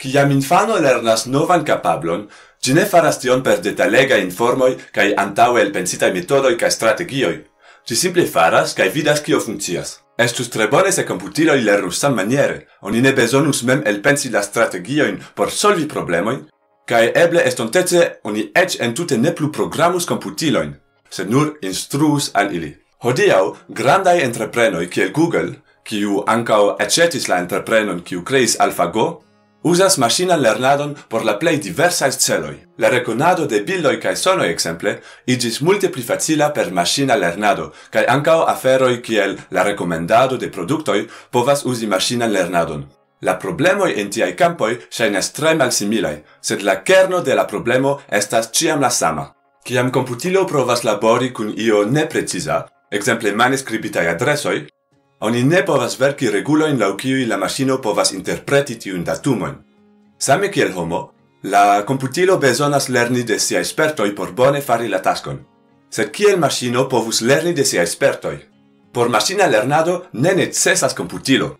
Ciam infano lernas novan capablon, gi ne faras tion per detalega informoi cae antaue el pensitai metodoi cae strategioi. Gi simple faras cae vidas cio funccias. Estus tre bone se computiloi lernus sam maniere, oni ne besonus mem el pensi la strategioin por solvi problemoi, cae eble estontece oni ec entute ne plu programus computiloin, sed nur instruus al ili. Hodiau, grandai entreprenoi kiel Google, kiu ancao ecetis la entreprenon kiu creis AlphaGo, Usas machina lernadon por la plei diversai celoi. La reconado de bildoi cae sonoi, exemple, igis multe pli facila per machina lernado, cae ancao aferoi kiel la recomendado de productoi povas usi machina lernadon. La problemoi en tiai campoi shainas tre malsimilai, sed la kerno de la problemo estas ciam la sama. Ciam computilo provas labori cun io ne precisa, exemple manescribitai adresoi, oni ne povas verki reguloin lau kiui la masino povas interpreti tiun datumoin. Same kiel homo, la computilo bezonas lerni de sia espertoi por bone fari la taskon. Sed kiel masino povus lerni de sia espertoi? Por masina lernado ne necesas computilo,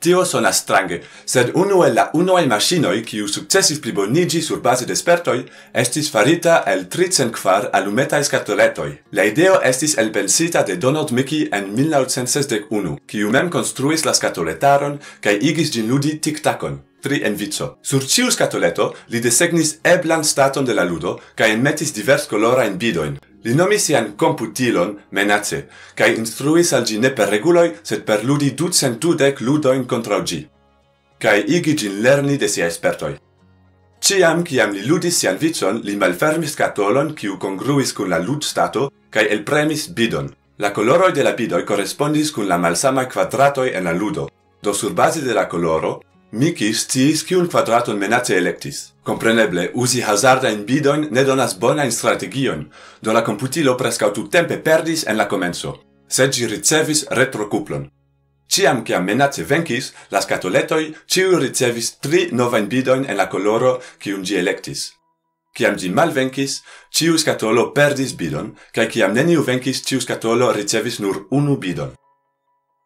Tio sonas strange, sed unu el la unuaj maŝinoj kiu sukcesis pliboniĝi sur base de spertoj estis farita el tricent kvar alumetaj skatoletoj. La ideo estis elpensita de Donald Mickey en 1961, kiu mem konstruis la skatoletaron kaj igis ĝin ludi tic-tacon. Tri en vico. Sur ciu scatoleto li desegnis eblan staton de la ludo ca enmetis divers colora in bidoin, Li nomis sian computilon menace, cae instruis al gi ne per reguloi, sed per ludi ducent dudec ludoin contra gi, cae igi gin lerni de sia espertoi. Ciam, ciam li ludis sian vicion, li malfermis catolon, ciu congruis cun la lud stato, cae elpremis bidon. La coloroi de la bidoi correspondis cun la malsama quadratoi en la ludo, do sur base de la coloro, Miki sciis kiun quadraton menace electis. Compreneble, usi hazarda in bidoin ne donas bona in strategion, do la computilo prescau tu tempe perdis en la comenzo, sed gi ricevis retrocuplon. Ciam ciam menace vencis, las catoletoi ciu ricevis tri novain bidoin en la coloro cium gi electis. Ciam gi mal vencis, ciu scatolo perdis bidon, cae ciam neniu vencis ciu scatolo ricevis nur unu bidon.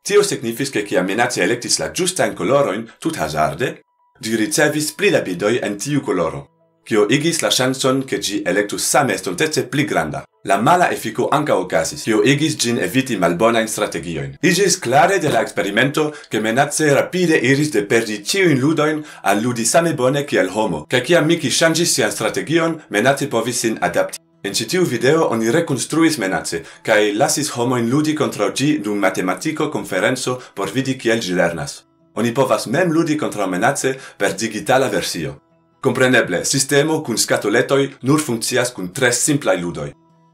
Tio signifis che chi amenace electis la giustan coloroin tut hazarde, di ricevis pli da bidoi en tiu coloro, cio igis la chanson che gi electus same estontece pli granda. La mala effico anca ocasis, cio igis gin eviti malbona in strategioin. Igis clare de la experimento che Menace rapide iris de perdi ciuin ludoin al ludi same bone kiel homo, ca cia Miki changis sian strategion, Menace povis sin adapti. En ci tiu video oni rekonstruis Menace cae lasis homojn ludi contra gi dum matematico conferenzo por vidi kiel gi lernas. Oni povas mem ludi contra Menace per digitala versio. Kompreneble, sistemo kun skatoletoj nur funkcias kun tre simplai ludoj.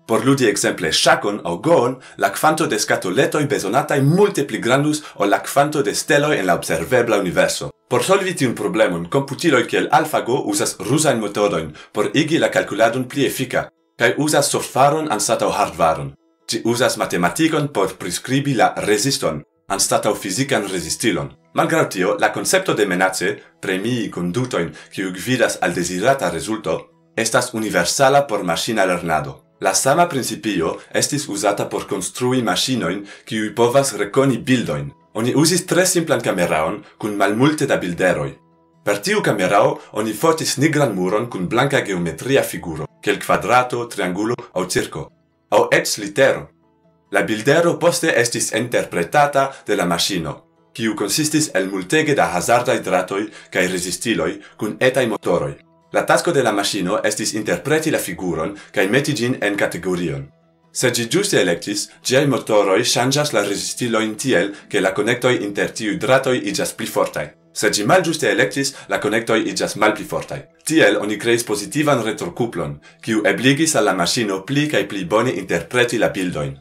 Por ludi ekzemple shakon aŭ goon, la kvanto de skatoletoj besonatai multe pli grandus ol la kvanto de steloj en la observebla universo. Por solvi tiun problemon, computiloi kiel AlphaGo uzas rusain metodoin por igi la calculadon pli efika, kai usas an anstatau hardvaron. Ci usas matematikon por prescribi la resiston anstatau fizikan resistilon. Malgrau tio, la concepto de menace, premii condutoin qui gvidas al desirata resulto, estas universala por machina lernado. La sama principio estis usata por construi machinoin qui povas reconi bildoin. Oni usis tre simplan cameraon kun malmulte da bilderoi. Per tiu camerao oni fotis nigran muron kun blanca geometria figuro quel quadrato, triangulo au circo, au ex litero. La bildero poste estis interpretata de la machino, quiu consistis el multege da hazardai dratoi cae resistiloi cun etai motoroi. La tasco de la machino estis interpreti la figuron cae meti gin en categorion. Se gi giuste electis, giai motoroi changas la resistiloin tiel che la connectoi inter tiu dratoi igas pli fortai. Se gi malgiuste electis, la connectoi igas malpli fortai. Tiel oni creis positivan retrocuplon, kiu ebligis alla machino pli cae pli bone interpreti la bildoin.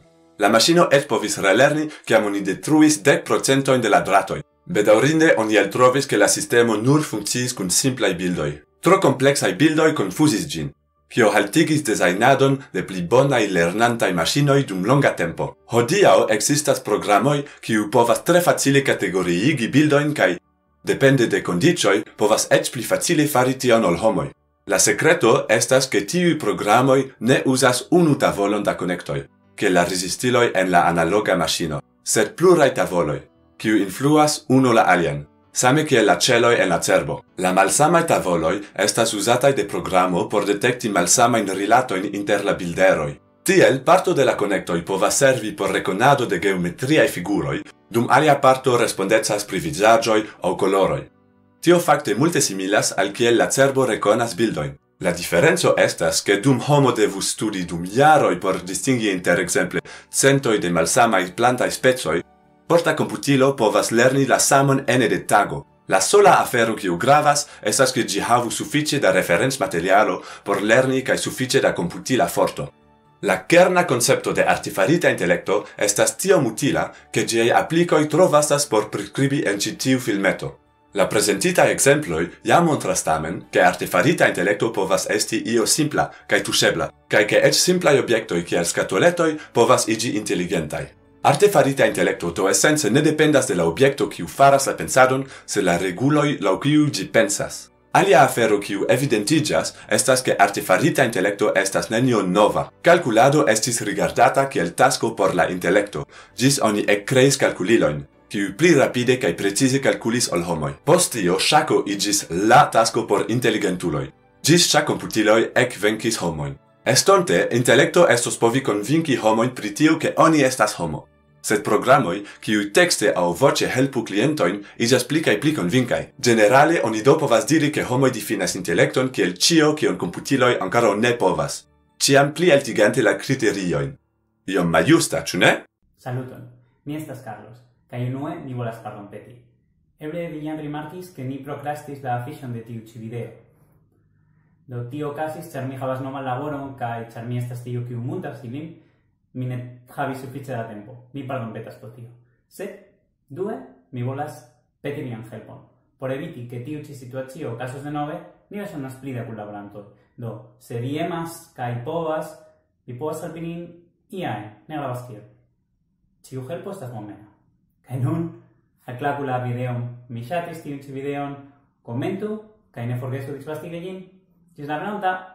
La machino et povis relerni kiam oni detruis 10% de la dratoi. Bedaurinde oni eltrovis che la sistemo nur funcciis cun simplai bildoi. Tro complexai bildoi confusis gin, kio haltigis designadon de pli bonai lernantai machinoi dum longa tempo. Hodiao existas programoi kiu povas tre facile categoriigi bildoin kai Depende de condicioi, povas ec pli facile fari tion ol homoi. La secreto estas che tiui programoi ne usas unu tavolon da connectoi, che la resistiloi en la analoga machino, sed plurai tavoloi, kiu influas uno la alien, same kiel la celoi en la cerbo. La malsamai tavoloi estas usatai de programo por detecti malsamain rilatoin inter la bilderoi. Tiel, parto de la connectoi povas servi por reconado de geometriae figuroi, dum alia parto respondezas pri visagioi au coloroi. Tio facte multe similas al kiel la cerbo reconas bildoin. La differenzo estas che dum homo devus studi dum iaroi por distingi inter exemple centoi de malsamai plantae specoj, porta computilo povas lerni la samon ene de tago. La sola afero kiu gravas estas che gi havu suffice da referencmaterialo por lerni kai suffice da computila forto. La kerna concepto de artifarita intellecto estas tio mutila, che giei applicoi trovastas por prescribi en citiu filmeto. La presentita exemploi ja montras tamen che artifarita intellecto povas esti io simpla kaj tushebla, cae che ec simplai obiectoi kiel scatoletoi povas igi intelligentai. Artefarita intellecto to essence ne dependas de la objecto kiu faras la pensadon, se la reguloi lau kiu gi pensas. Alia afero kiu evidentigas estas ke artefarita intelekto estas nenio nova. Kalkulado estis rigardata kiel tasko por la intelekto, ĝis oni ekkreis kalkulilojn, kiu pli rapide kaj precize kalkulis ol homoj. Post tio ŝako iĝis la tasko por inteligentuloj, ĝis ŝakomputiloj ekvenkis homojn. Estonte, intelekto estos povi konvinki homojn pri tio ke oni estas homo sed programoj kiuj tekste aŭ voĉe helpu klientojn iĝas pli kaj pli konvinkaj. Generale, oni do povas diri ke homoj difinas intelekton kiel ĉio kion komputiloj ankoraŭ ne povas, ĉiam pli altigante la kriteriojn. Iom maljusta, ĉu ne? Saluton. Mi estas Carlos, kai unue mi volas parolpeti. Eble vi jam rimarkis ke ni procrastis la afiŝon de tiu ci video. Do tio casis, char mi havas nomal laboron kai char mi estas tiu kiu muntas ilin, mi ne havi suffice da tempo. Mi pardon petas pro tio. Sed, due, mi volas peti mian helpon. Por eviti che tiu ci situatio casos de nove, ni besonas pli da collaborantoi. Do, se vi emas kai povas, vi povas alpinin iae, ne gravas tiel. Ciu helpo estas momena. Kai nun, aclacu la videon, mi shatis tiu ci videon, comentu, kai ne forgesu disvastigegin. Cis la pronta!